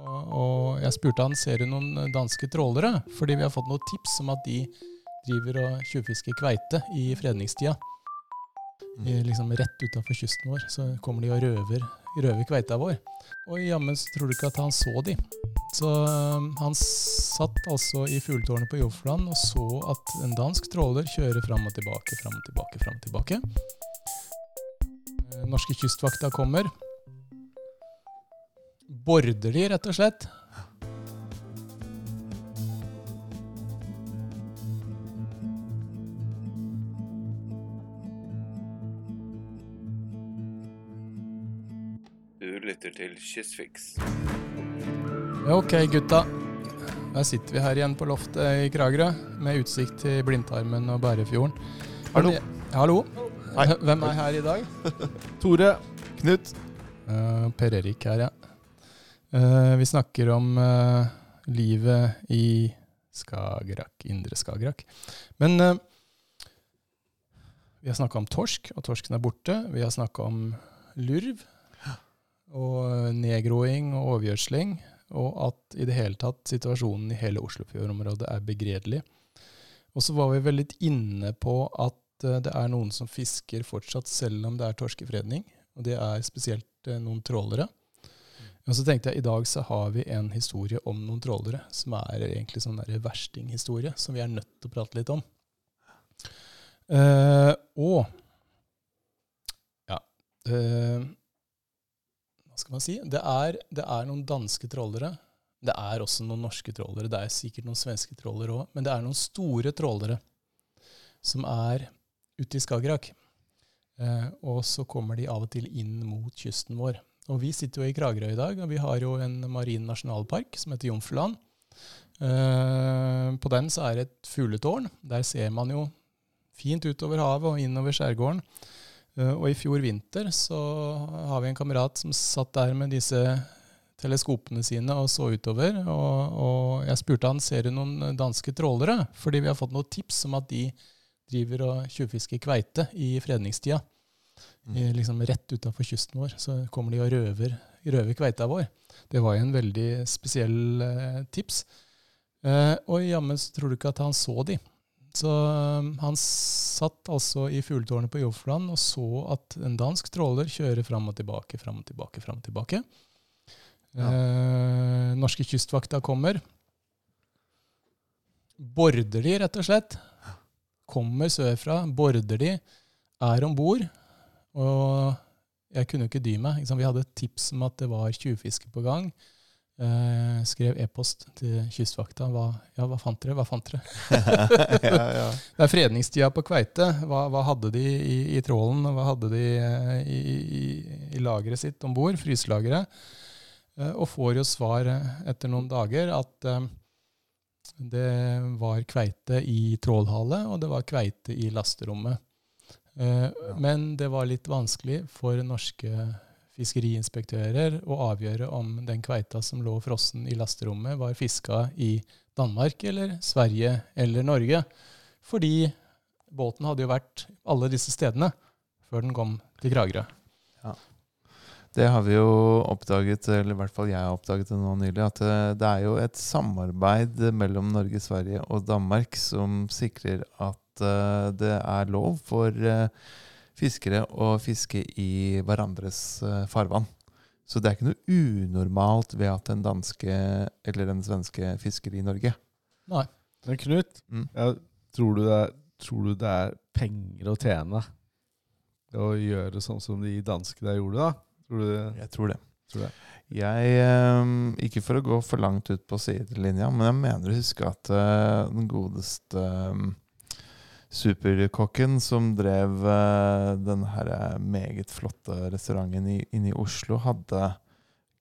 Og, og jeg spurte han ser du noen danske trålere, fordi vi har fått noen tips om at de driver og tjuvfisker kveite i fredningstida. I, liksom rett utafor kysten vår så kommer de og røver, røver kveita vår. Og jammen tror du ikke at han så de. Så um, han satt altså i fugletårnet på Jofland og så at en dansk tråler kjører fram og tilbake, fram og tilbake, fram og tilbake. Eh, Norske kystvakta kommer. Border de, rett og slett. Du lytter til Kystfiks. Ok, gutta. Der sitter vi her igjen på loftet i Kragerø, med utsikt til Blindtarmen og Bærefjorden. Hallo. Hallo. Hei. Hvem er her i dag? Tore. Knut. Uh, per Erik her, ja. Eh, vi snakker om uh, livet i Skagerrak, indre Skagerrak. Men uh, vi har snakka om torsk, og torsken er borte. Vi har snakka om lurv og nedgroing og overgjødsling, og at i det hele tatt situasjonen i hele Oslofjordområdet er begredelig. Og så var vi vel litt inne på at det er noen som fisker fortsatt, selv om det er torskefredning. Og det er spesielt noen trålere. Og så tenkte jeg i dag så har vi en historie om noen trålere, som er egentlig sånn der verstinghistorie, som vi er nødt til å prate litt om. Uh, og ja uh, Hva skal man si? Det er, det er noen danske trålere. Det er også noen norske trålere. Det er sikkert noen svenske trålere òg. Men det er noen store trålere som er ute i Skagerrak. Uh, og så kommer de av og til inn mot kysten vår. Og vi sitter jo i Kragerø i dag, og vi har jo en marin nasjonalpark som heter Jomfruland. Eh, på den så er det et fugletårn. Der ser man jo fint utover havet og innover skjærgården. Eh, og i fjor vinter så har vi en kamerat som satt der med disse teleskopene sine og så utover. Og, og jeg spurte han ser du noen danske trålere, fordi vi har fått noen tips om at de driver og tjuvfisker kveite i fredningstida. I, liksom rett utafor kysten vår så kommer de og røver, røver kveita vår. Det var jo en veldig spesiell eh, tips. Eh, og jammen tror du ikke at han så de. Så eh, han satt altså i fugletårnet på Jofland og så at en dansk tråler kjører fram og tilbake, fram og tilbake, fram og tilbake. Eh, norske kystvakta kommer. Border de, rett og slett. Kommer sørfra, border de, er om bord. Og jeg kunne jo ikke dy meg. Ikke? Vi hadde tips om at det var tjuvfiske på gang. Eh, skrev e-post til Kystvakta. Hva, ja, hva fant dere? Hva fant dere? ja, ja. Det er fredningstida på kveite. Hva, hva hadde de i, i trålen? Hva hadde de eh, i, i, i lageret sitt om bord? Fryselageret. Eh, og får jo svar eh, etter noen dager at eh, det var kveite i trålhale, og det var kveite i lasterommet. Eh, Men det var litt vanskelig for norske fiskeriinspektører å avgjøre om den kveita som lå frossen i lasterommet, var fiska i Danmark eller Sverige eller Norge. Fordi båten hadde jo vært alle disse stedene før den kom til Kragerø. Det har vi jo oppdaget, eller i hvert fall jeg har oppdaget det nå nylig, at eh, det er jo et samarbeid mellom Norge, Sverige og Danmark som sikrer at eh, det er lov for eh, fiskere å fiske i hverandres farvann. Så det er ikke noe unormalt ved at den danske eller den svenske fisker i Norge. Nei. Men Knut, Mm. ja, tror, du det er, tror du det er penger å tjene å gjøre sånn som de danske der gjorde, da? Tror du det? Jeg tror det. Tror det. Jeg, eh, Ikke for å gå for langt ut på sidelinja, men jeg mener å huske at eh, den godeste eh, superkokken som drev eh, den her meget flotte restauranten inne i Oslo, hadde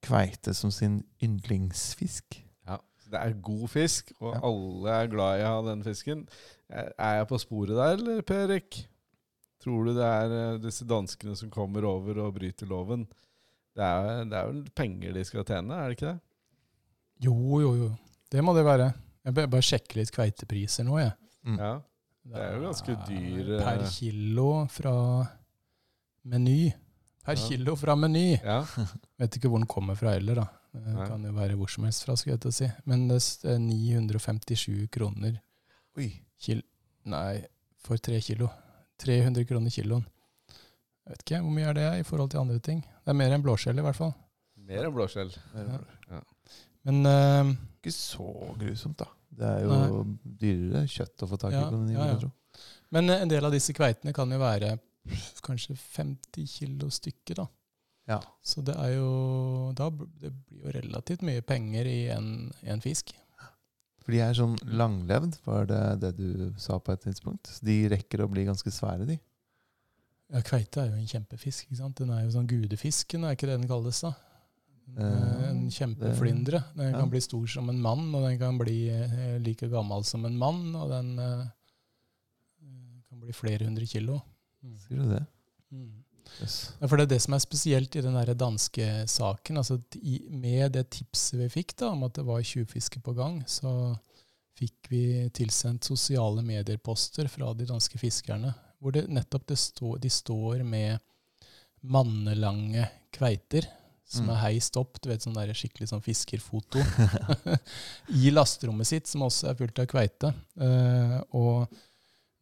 kveite som sin yndlingsfisk. Ja. Det er god fisk, og Ja. alle er glad i å ha den fisken. Er er jeg på sporet der, eller, Per Erik? Tror du det er eh, disse danskene som kommer over og bryter loven? Det er, det er vel penger de skal tjene, er det ikke det? Jo, jo, jo. Det må det være. Jeg bør bare sjekke litt kveitepriser nå, jeg. Mm. Ja. Det er jo ganske dyr, eh. Per kilo fra Meny. Per Ja. kilo fra Meny. ja. Vet ikke hvor den kommer fra heller, da. Det Nei. kan jo være hvor som helst fra, skulle jeg til å si. Men det er 957 kroner Oi. kil... Nei, for tre kilo. 300 kroner kiloen. Jeg vet ikke hvor mye er det i forhold til andre ting. Det er mer enn blåskjell i hvert fall. Mer enn blåskjell. Ja. Men uh, Ikke så grusomt, da. Det er jo dyrere kjøtt å få tak i. Ja, på den ja, ja. Men eh, en del av disse kveitene kan jo være kanskje 50 kilo stykket, da. Ja. Så det er jo da, Det blir jo relativt mye penger i en, en fisk. For de er sånn langlevd, var det det du sa på et tidspunkt? De rekker å bli ganske svære, de. Ja, Kveite er jo en kjempefisk. ikke sant? Den er jo sånn gudefisken, er ikke det den kalles da? En, Eh, kjempeflyndre. Den ja. kan bli stor som en mann, og den kan bli eh, like gammel som en mann, og den eh, kan bli flere hundre kilo. Sier du det? Mm. Yes. For det er det som er spesielt i den danske saken. altså Med det tipset vi fikk da, om at det var tjuvfiske på gang, så fikk vi tilsendt sosiale medier-poster fra de danske fiskerne, hvor det nettopp det stå, de står med mannelange kveiter som Mm. er heist opp, du vet sånn der skikkelig sånn fiskerfoto, i lasterommet sitt, som også er fullt av kveite. Uh, og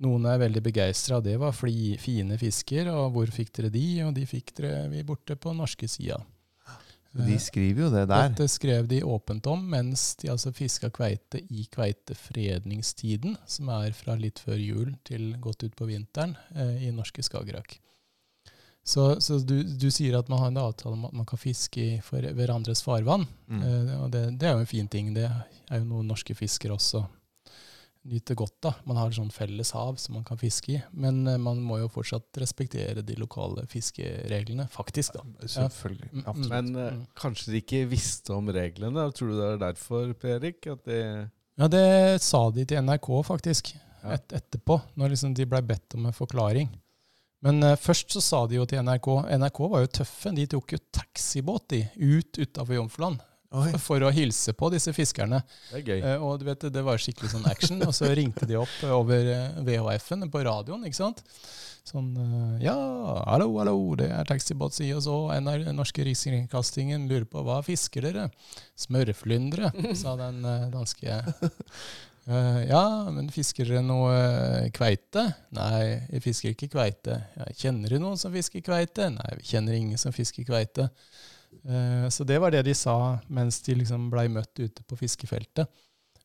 noen er veldig begeistra. Det var fli, fine fisker, og hvor fikk dere de? Og de fikk dere vi borte på norske sida. De skriver jo det der. Dette skrev de åpent om mens de altså fiska kveite i kveitefredningstiden, som er fra litt før jul til godt utpå vinteren eh, i norske Skagerrak. Så, så du, du sier at man har en avtale om at man kan fiske i hverandres farvann. Mm. Eh, og det, det er jo en fin ting. Det er jo noe norske fiskere også nyter godt av. Man har sånn felles hav som man kan fiske i. Men eh, man må jo fortsatt respektere de lokale fiskereglene, faktisk. da. Selvfølgelig. Mm, mm. Absolutt. Men eh, Mm. kanskje de ikke visste om reglene? Tror du det er derfor, Per Erik? At de Ja, det sa de til NRK faktisk, et, etterpå, når liksom de blei bedt om en forklaring. Men uh, først så sa de jo til NRK NRK var jo tøffe. De tok jo taxibåt de, ut utafor Jomfruland Oi. for å hilse på disse fiskerne. Det er gøy. Eh, og du vet, det var skikkelig sånn action. Og så ringte de opp over eh, VHF-en på radioen, ikke sant. Sånn eh, Ja, hallo, hallo, det er taxibåt, si og så. NR, norske Rikskringkastingen lurer på hva fisker dere? Smørflyndre, sa den eh, danske. Eh, ja, men fisker dere noe kveite? Nei, vi fisker ikke kveite. Ja, kjenner du noen som fisker kveite? Nei, vi kjenner ingen som fisker kveite. Eh, så det var det de sa mens de liksom blei møtt ute på fiskefeltet.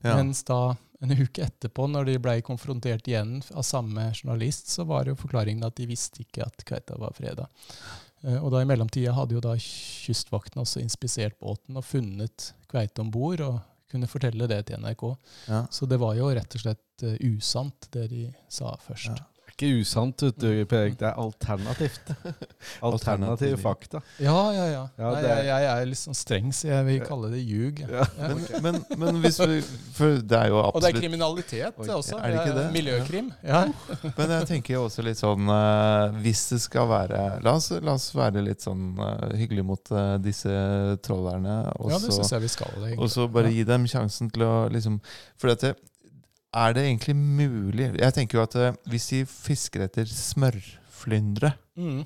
Ja. Mens da en uke etterpå, når de blei konfrontert igjen av samme journalist, så var jo forklaringen at de visste ikke at kveita var freda. Eh, Og da i mellomtida hadde jo da Kystvakten også inspisert båten og funnet kveite om bord, og kunne fortelle det til NRK. Ja. Så det var jo rett og slett eh, usant, det de sa først. Ja. Det ikke usant, vet du, Per Det er alternativt. Alternative Alternativ. fakta. Ja, ja, ja. Ja, Nei, er- jeg, jeg er litt sånn streng, så jeg vil kalle det ljug. Ja. Ja. Men, men, men hvis vi For det er jo absolutt Og det er kriminalitet Oi, også. er det ikke det? Miljøkrim. Ja. Men jeg tenker jo også litt sånn eh, Hvis det skal være La oss, la oss være litt sånn uh, hyggelige mot eh, disse trollerne. Og ja, det så- syns jeg vi skal. og så bare Ja. gi dem sjansen til å liksom For at det, er det egentlig mulig Jeg tenker jo at eh, hvis de fisker etter smørflyndre, Mm.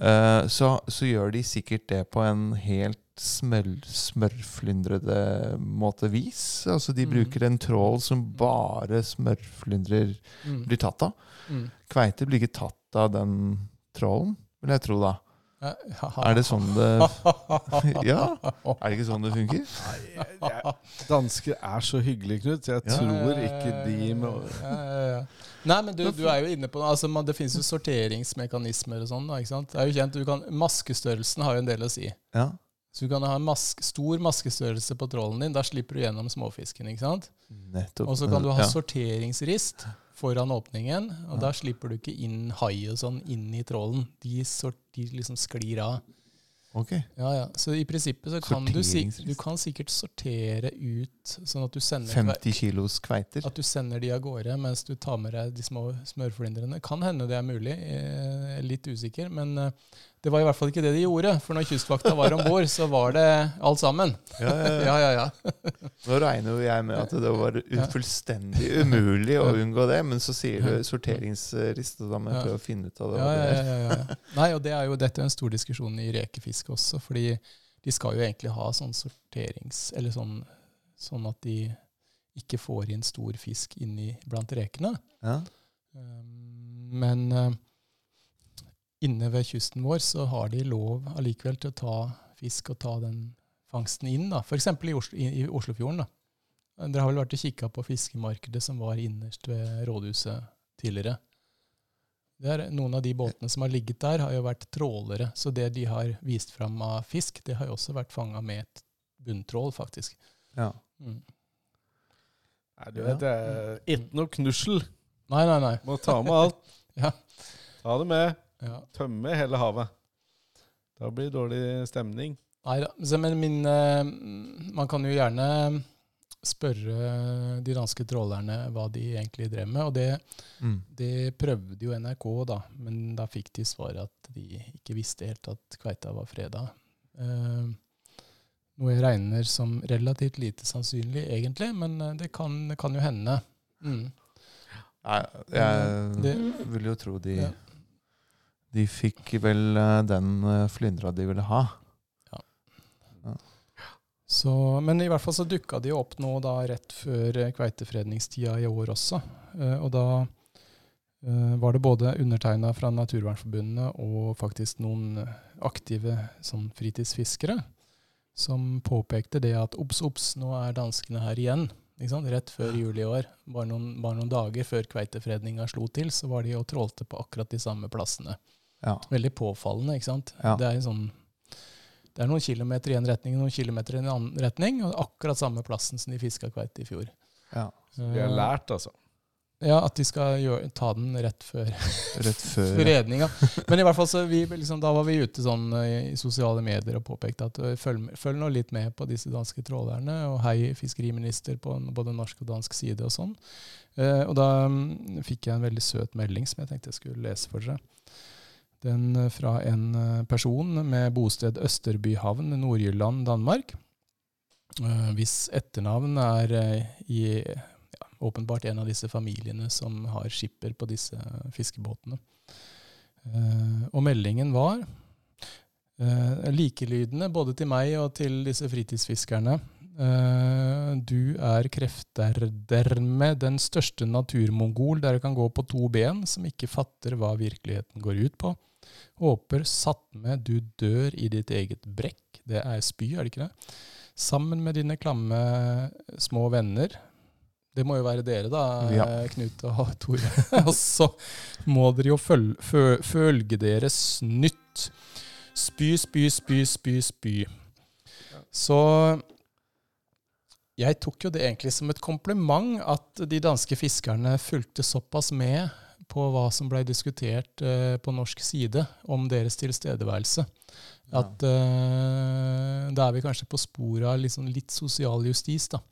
eh, så, så gjør de sikkert det på en helt smør, smørflyndrete måte vis. Altså de Mm. bruker en trål som bare smørflyndrer Mm. blir tatt av. Mm. Kveite blir ikke tatt av den trålen, vil jeg tro da. Er det sånn det Ja? Er det ikke sånn det funker? Dansker er så hyggelige, Knut. Jeg tror ikke de med. Nei, men du, du er jo inne på altså, man, Det finnes jo sorteringsmekanismer og sånn. ikke sant? Det er jo kjent, du kan, Maskestørrelsen har jo en del å si. Ja. Så du kan ha en mask, stor maskestørrelse på trålen din. Da slipper du gjennom småfisken. ikke sant? Nettopp. Og så kan du ha ja. sorteringsrist foran åpningen, og Ja. da slipper du ikke inn hai og sånn inn i trålen. De, sort, de liksom sklir av. Ok. Ja, ja. Så i prinsippet så kan du, du kan sikkert sortere ut sånn at du sender 50 kilos kveiter. At du sender de av gårde mens du tar med deg de små smørflyndrene. Kan hende det er mulig. Jeg er litt usikker. Men eh, det var i hvert fall ikke det de gjorde. For når Kystvakta var om bord, så var det alt sammen. Ja, ja, ja. Ja, ja, ja. Nå regner jo jeg med at det var fullstendig umulig å unngå det, men så sier du Ja. sorteringsrist, da må jeg prøve å finne ut av det. Ja, ja, det ja. Nei, og det er jo, dette er en stor diskusjon i rekefiske også, fordi de skal jo egentlig ha sånn sorterings... Eller sånn, sånn at de ikke får inn stor fisk inni blant rekene. Ja. Um, Men eh, inne ved kysten vår så har de lov allikevel til å ta fisk og ta den fangsten inn. da. F.eks. I, Oslo, i, i Oslofjorden. da. Dere har vel vært og kikka på fiskemarkedet som var innerst ved rådhuset tidligere. Det er, noen av de båtene som har ligget der, har jo vært trålere. Så det de har vist fram av fisk, det har jo også vært fanga med et bunntrål, faktisk. ja. Mm. Nei, du vet, det er ikke noe knussel. Nei, nei, nei. Må ta med alt. Ja. Ta det med. Ja. Tømme hele havet. Da blir det dårlig stemning. Nei da. Men min, eh, man kan jo gjerne spørre de danske trålerne hva de egentlig drev med. Og det, Mm. det prøvde jo NRK, da, men da fikk de svaret at de ikke visste helt at kveita var freda. Eh, noe jeg regner som relativt lite sannsynlig, egentlig, men eh, det kan, det kan jo hende. Mm. Nei, jeg Det- vil jo tro de Ja. De fikk vel eh, den eh, flyndra de ville ha. Så, men i hvert fall så dukka de opp nå da rett før eh, kveitefredningstida i år også. Eh, og da eh, var det både undertegna fra Naturvernforbundet og faktisk noen aktive sånn fritidsfiskere som påpekte det at obs, obs, nå er danskene her igjen. Ikke sant? Rett før jul i år, bare noen, bare noen dager før kveitefredninga slo til, så var de og trålte på akkurat de samme plassene. Ja. Veldig påfallende, ikke sant. Ja. Det er en sånn det er noen kilometer i en retning og noen kilometer i en annen retning, og akkurat samme plassen som de fiska kveite i fjor. ja. Vi har lært, altså. Ja, at de skal gjøre, ta den rett før Rett før redninga. Men i hvert fall så vi, liksom, da var vi ute sånn eh, i sosiale medier og påpekte at eh, følg, følg nå litt med på disse danske trålerne, og hei fiskeriminister på både norsk og dansk side og sånn. Eh, og da um, fikk jeg en veldig søt melding som jeg tenkte jeg skulle lese for dere. Den eh, fra en eh, person med bosted Østerbyhavn, Nord-Jylland, Danmark. Eh, hvis etternavn er i ja, åpenbart en av disse familiene som har skipper på disse fiskebåtene. Og meldingen var likelydende både til meg og til disse fritidsfiskerne. Du er krefterdermed den største naturmongol der du kan gå på to ben, som ikke fatter hva virkeligheten går ut på. Håper satt med du dør i ditt eget brekk. Det er spy, er det ikke det? Sammen med dine klamme små venner. Det må jo være dere, da, Ja. Knut og Tore. og så må dere jo følge, fø, følge deres nytt. Spy, spy, spy, spy, spy. Så jeg tok jo det egentlig som et kompliment at de danske fiskerne fulgte såpass med på hva som ble diskutert eh, på norsk side om deres tilstedeværelse. At eh, da er vi kanskje på sporet av sånn litt sosial justis. da.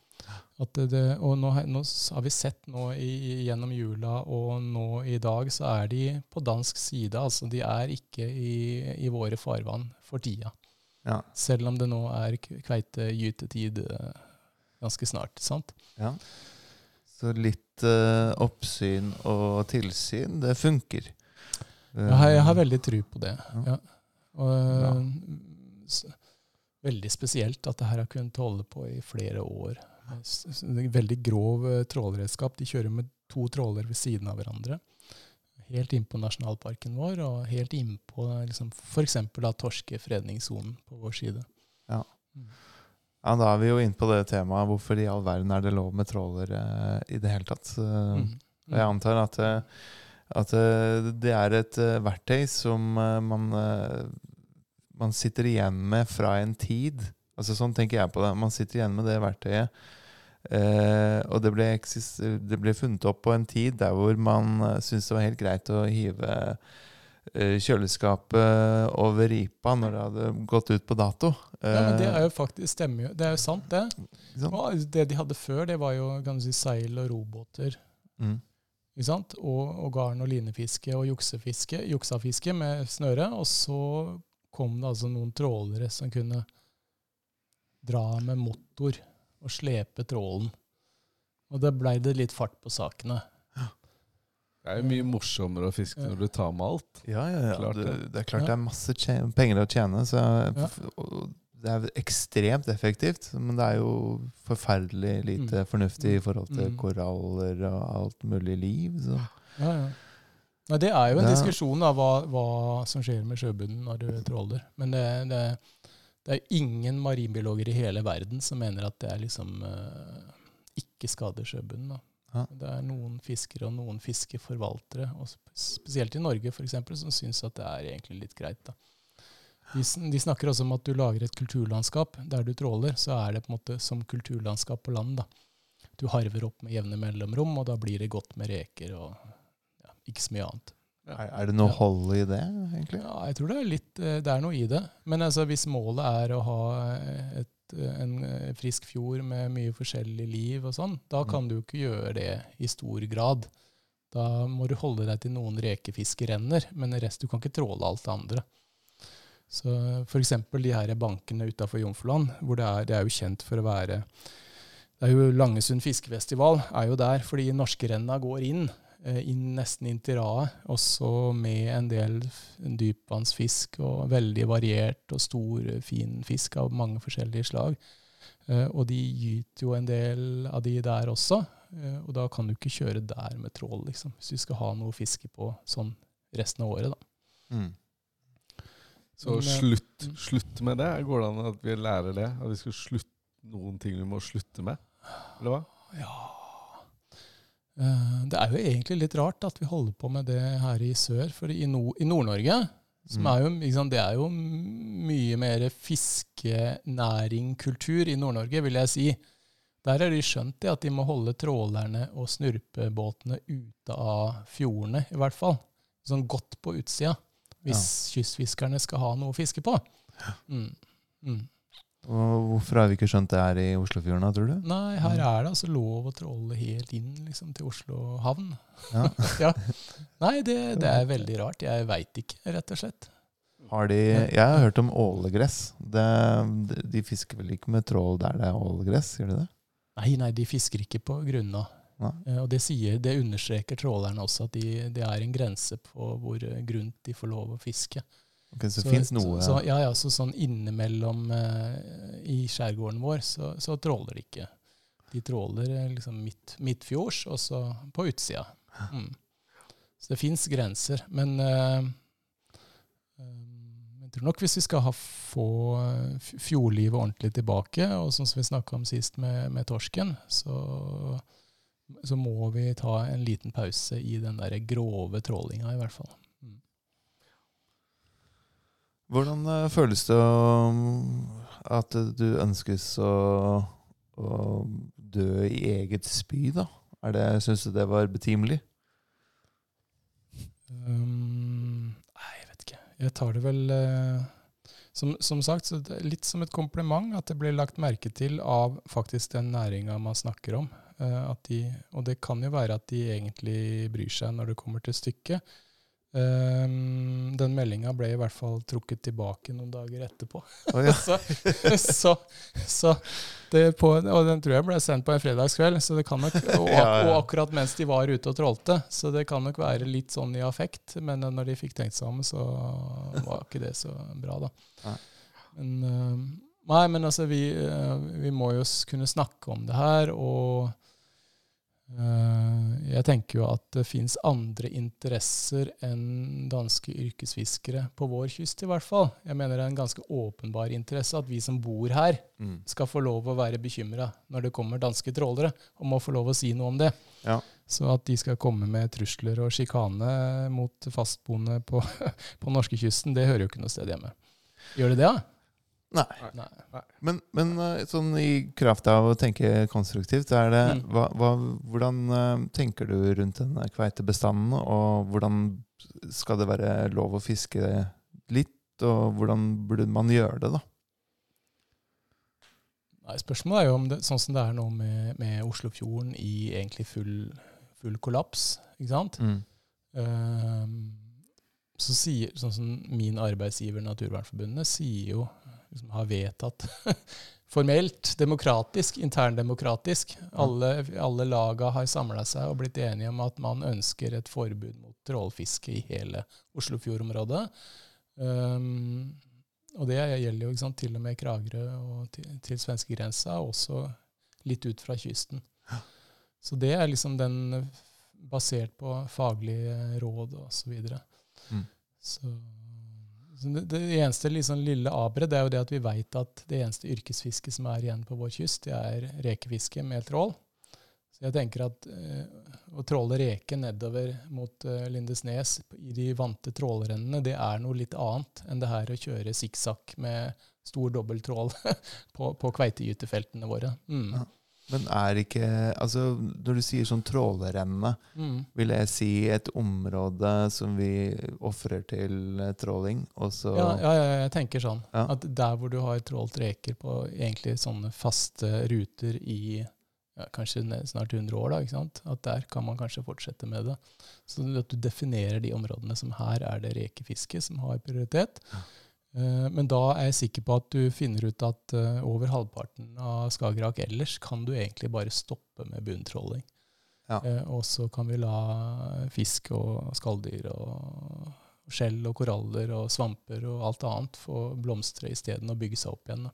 At det, og nå, nå har vi sett nå i, gjennom jula og nå i dag, så er de på dansk side. altså De er ikke i, i våre farvann for tida. Ja. Selv om det nå er kveitegytetid eh, ganske snart. sant? ja. Så litt uh, oppsyn og tilsyn, det funker. Har, jeg har veldig tro på det. Ja. Ja. Og, s- veldig spesielt at det her har kunnet holde på i flere år. Veldig grov eh, trålredskap. De kjører med to tråler ved siden av hverandre. Helt inn på nasjonalparken vår, og helt innpå liksom, f.eks. torskefredningssonen på vår side. Ja. Ja, Da er vi jo inne på det temaet. Hvorfor i all verden er det lov med tråler eh, i det hele tatt? Mm. Og jeg antar at, eh, at eh, det er et verktøy som man, man sitter igjen med fra en tid. Altså Sånn tenker jeg på det. Man sitter igjen med det verktøyet. Uh, og det ble, det ble funnet opp på en tid der hvor man uh, syntes det var helt greit å hive kjøleskapet over ripa når det hadde gått ut på dato. Ja, men det Eh, er jo faktisk stemmer jo. Det er jo sant, det. Og det de hadde før, det var jo kan du si, seil og robåter. Mm. Ikke sant? Og, og garn- og linefiske og juksefiske, juksafiske med snøre. Og så kom det altså noen trålere som kunne dra med motor og slepe trålen. Og da blei det litt fart på sakene. Det er jo mye morsommere å fiske når du tar med alt. Ja, ja, ja. Klart det, det. er klart det er masse penger å tjene. Så det er ekstremt effektivt, men det er jo forferdelig lite fornuftig i forhold til Mm. koraller og alt mulig liv. Så. Ja, ja. Nei, det er jo en Ja. diskusjon av hva, hva som skjer med sjøbunnen når du tråler. Men det, det, det er ingen marinbiologer i hele verden som mener at det er liksom eh, ikke skader sjøbunnen. Da. Ja. Det er noen fiskere og noen fiskeforvaltere, og spesielt i Norge f.eks., som syns at det er egentlig litt greit. da. De, de snakker også om at du lager et kulturlandskap. Der du tråler, så er det på en måte som kulturlandskap på land. da. Du harver opp med jevne mellomrom, og da blir det godt med reker og ja, ikke så mye annet. Er, er det noe hold i det, egentlig? Ja, jeg tror det er litt eh, Det er noe i det. Men altså, hvis målet er å ha et, eh, en eh, frisk fjord med mye forskjellig liv og sånn, da kan du jo ikke gjøre det i stor grad. Da må du holde deg til noen rekefiskerenner, men rest, du kan ikke tråle alt det andre. Så f.eks. de her bankene utafor Jomfruland, hvor det er, det er jo kjent for å være det er jo Langesund fiskefestival er jo der fordi norskerenna går inn, inn nesten inn til raet, også med en del dypvannsfisk og veldig variert og stor, eh, fin fisk av mange forskjellige slag. Eh, Og de gyter jo en del av de der også, eh, og da kan du ikke kjøre der med trål, liksom, hvis du skal ha noe å fiske på sånn resten av året, da. Mm. Så Men, eh, slutt, mm. slutt med det. Går det an at vi lærer det? At vi skal slutte noen ting vi må slutte med? Eller hva? Ja Eh, Det er jo egentlig litt rart at vi holder på med det her i sør. For i, Nord- i Nord-Norge, som Mm. er jo, sant, det er jo mye mer fiskenæringkultur i Nord-Norge, vil jeg si. Der har de skjønt at de må holde trålerne og snurpebåtene ute av fjordene, i hvert fall. Sånn godt på utsida, hvis kystfiskerne skal ha noe å fiske på. Mm. Mm. Og hvorfor har vi ikke skjønt det her i Oslofjorden, da, tror du? Nei, her er det altså lov å tråle helt inn liksom, til Oslo havn. Ja. ja. Nei, det, det er veldig rart. Jeg veit ikke, rett og slett. Har de, jeg har hørt om ålegress. Det, de fisker vel ikke med trål der det er ålegress, gjør de det? Nei, nei, de fisker ikke på grunna. Eh, Og det, sier, det understreker trålerne også, at de, det er en grense på hvor eh, grunt de får lov å fiske. Ok, så det fins noe Så, ja, ja, så sånn innimellom eh, i skjærgården vår, så, så tråler de ikke. De tråler eh, liksom midt, midtfjords, og så på utsida. Mm. Så det fins grenser. Men eh, eh, jeg tror nok hvis vi skal ha, få eh, fjordlivet ordentlig tilbake, og sånn som vi snakka om sist med, med torsken, så, så må vi ta en liten pause i den der grove trålinga, i hvert fall. Hvordan eh, føles det at du ønskes å, å dø i eget spy, da? Er det, Syns du det var betimelig? Um, nei, jeg vet ikke. Jeg tar det vel eh, som, som sagt, litt som et kompliment at det blir lagt merke til av faktisk den næringa man snakker om. Eh, at de, og det kan jo være at de egentlig bryr seg når det kommer til stykket. Um, den meldinga ble i hvert fall trukket tilbake noen dager etterpå. Oh, ja. så, så, så det på, og den tror jeg ble sendt på en fredagskveld, så det kan nok, og, Ja, ja. og akkurat mens de var ute og trålte. Så det kan nok være litt sånn i affekt, men når de fikk tenkt seg om, så var ikke det så bra, da. Nei. Men, eh, nei, men altså, vi, eh, vi må jo kunne snakke om det her, og jeg tenker jo at det fins andre interesser enn danske yrkesfiskere på vår kyst, i hvert fall. Jeg mener det er en ganske åpenbar interesse at vi som bor her, Mm. skal få lov å være bekymra når det kommer danske trålere, og må få lov å si noe om det. Ja. Så at de skal komme med trusler og sjikane mot fastboende på, på norskekysten, det hører jo ikke noe sted hjemme. Gjør det det, da? Nei. Nei. Men, men eh, sånn i kraft av å tenke konstruktivt, er det, Mm. hva, hva, hvordan eh, tenker du rundt den kveitebestanden? Og hvordan skal det være lov å fiske litt? Og hvordan burde man gjøre det, da? Nei, spørsmålet er jo om det, sånn som det er nå med, med Oslofjorden i egentlig full, full kollaps, ikke sant? Ehm, så sier, sånn som min arbeidsgiver Naturvernforbundet sier jo, liksom har vedtatt formelt, demokratisk, interndemokratisk, alle, alle laga har samla seg og blitt enige om at man ønsker et forbud mot trålfiske i hele Oslofjordområdet. Um, Og det gjelder jo sant, til og med Kragerø og til, til svenskegrensa, og også litt ut fra kysten. Så det er liksom den eh, basert på faglige råd og så videre. Mm. Så det, det eneste liksom lille aberet er jo det at vi veit at det eneste yrkesfisket som er igjen på vår kyst, det er rekefiske med trål. Så jeg tenker at eh, å tråle reke nedover mot eh, Lindesnes i de vante trålrennene, det er noe litt annet enn det her å kjøre sikksakk med stor dobbelttrål på, på kveitegytefeltene våre. Mm. Ja. Men er ikke Altså, når du sier sånn trålerenne, Mm. vil jeg si et område som vi ofrer til eh, tråling, Ja, ja, ja, jeg tenker sånn. Ja. At der hvor du har trålt reker på egentlig sånne faste ruter i ja, kanskje snart 100 år, da, ikke sant? at der kan man kanskje fortsette med det. Så at du definerer de områdene som her er det rekefiske som har prioritet. Eh, Men da er jeg sikker på at du finner ut at eh, over halvparten av Skagerrak ellers kan du egentlig bare stoppe med bunntråling. Ja. Eh, Og så kan vi la fisk og skalldyr og skjell og koraller og svamper og alt annet få blomstre isteden og bygge seg opp igjen. Da.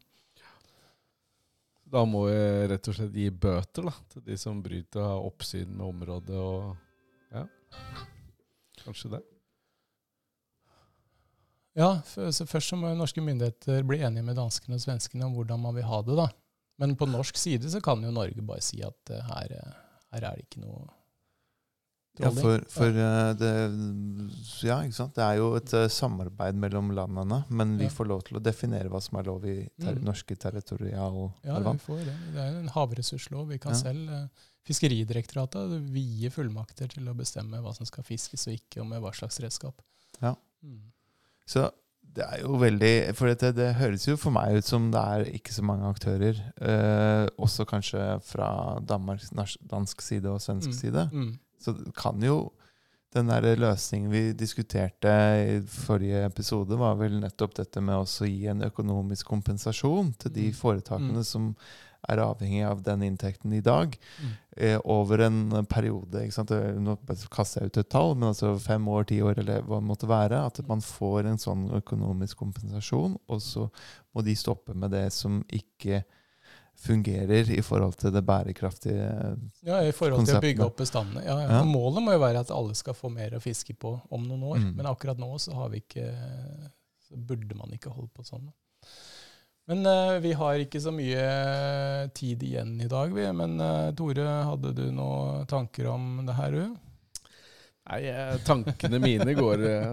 Da må vi rett og slett gi bøter da, til de som bryter av oppsyn med området og Ja. Kanskje det. Ja, så Først så må norske myndigheter bli enige med danskene og svenskene om hvordan man vil ha det. da. Men på norsk side så kan jo Norge bare si at eh, her, eh, her er det ikke noe Ja, for, for eh, det Ja, ikke sant. Det er jo et samarbeid mellom landene, men vi Ja. får lov til å definere hva som er lov i ter Mm. norske Ja, territorialfarvann. vi får det. Det er en havressurslov. Vi kan Ja. selv Fiskeridirektoratet vide fullmakter til å bestemme hva som skal fiskes og ikke, og med hva slags redskap. Ja. Mm. Så det er jo veldig For det, det høres jo for meg ut som det er ikke så mange aktører. Eh, også kanskje fra Danmark, dansk side og svensk Mm. side. Mm. Så det kan jo den der løsningen vi diskuterte i forrige episode, var vel nettopp dette med å gi en økonomisk kompensasjon til de Mm. foretakene Mm. som er avhengig av den inntekten i dag, Mm. eh, over en periode. Sant? Nå kaster jeg ut et tall, men altså fem år, ti år, eller hva det måtte være. At man får en sånn økonomisk kompensasjon, og så må de stoppe med det som ikke fungerer i forhold til det bærekraftige konseptet. Ja, I forhold til å bygge opp bestandene. Ja, ja. Ja. Målet må jo være at alle skal få mer å fiske på om noen år. Mm. Men akkurat nå så har vi ikke Så burde man ikke holde på sånn. Men uh, vi har ikke så mye tid igjen i dag, vi. Men uh, Tore, hadde du noen tanker om det her, du? Nei, eh, tankene mine går eh,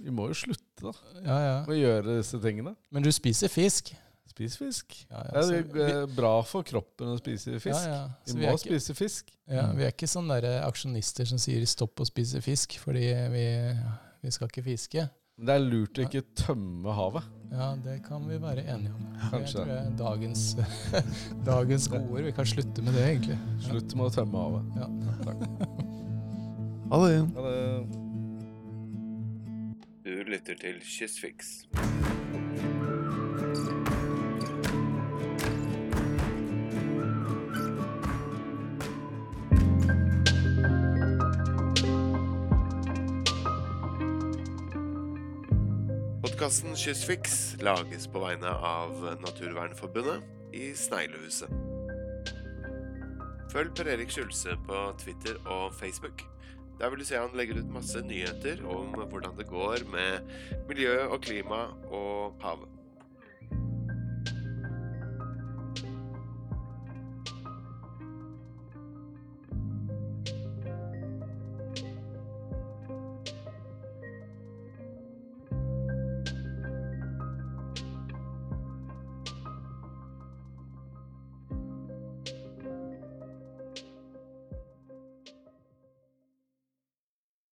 Vi må jo slutte, da. Ja, ja. Å gjøre disse tingene. Men du spiser fisk? Spis fisk. Ja, ja, Det er eh, bra for kroppen å spise fisk. Ja, ja. Vi må vi ikke, spise fisk. ja, vi er ikke sånne aksjonister som sier 'stopp å spise fisk', fordi vi, vi skal ikke fiske. Det er lurt å ikke tømme havet. Ja, det kan vi være enige om. Kanskje. Det tror jeg er dagens, dagens godord. Vi kan slutte med det, egentlig. Slutt med å tømme havet. Ja. Ha det. Ha det. Du lytter til Kystfiks. Podkasten Kystfiks lages på vegne av Naturvernforbundet i Sneglehuset. Følg Per Erik Skjulse på Twitter og Facebook. Der vil du se han legger ut masse nyheter om hvordan det går med miljø og klima og havet.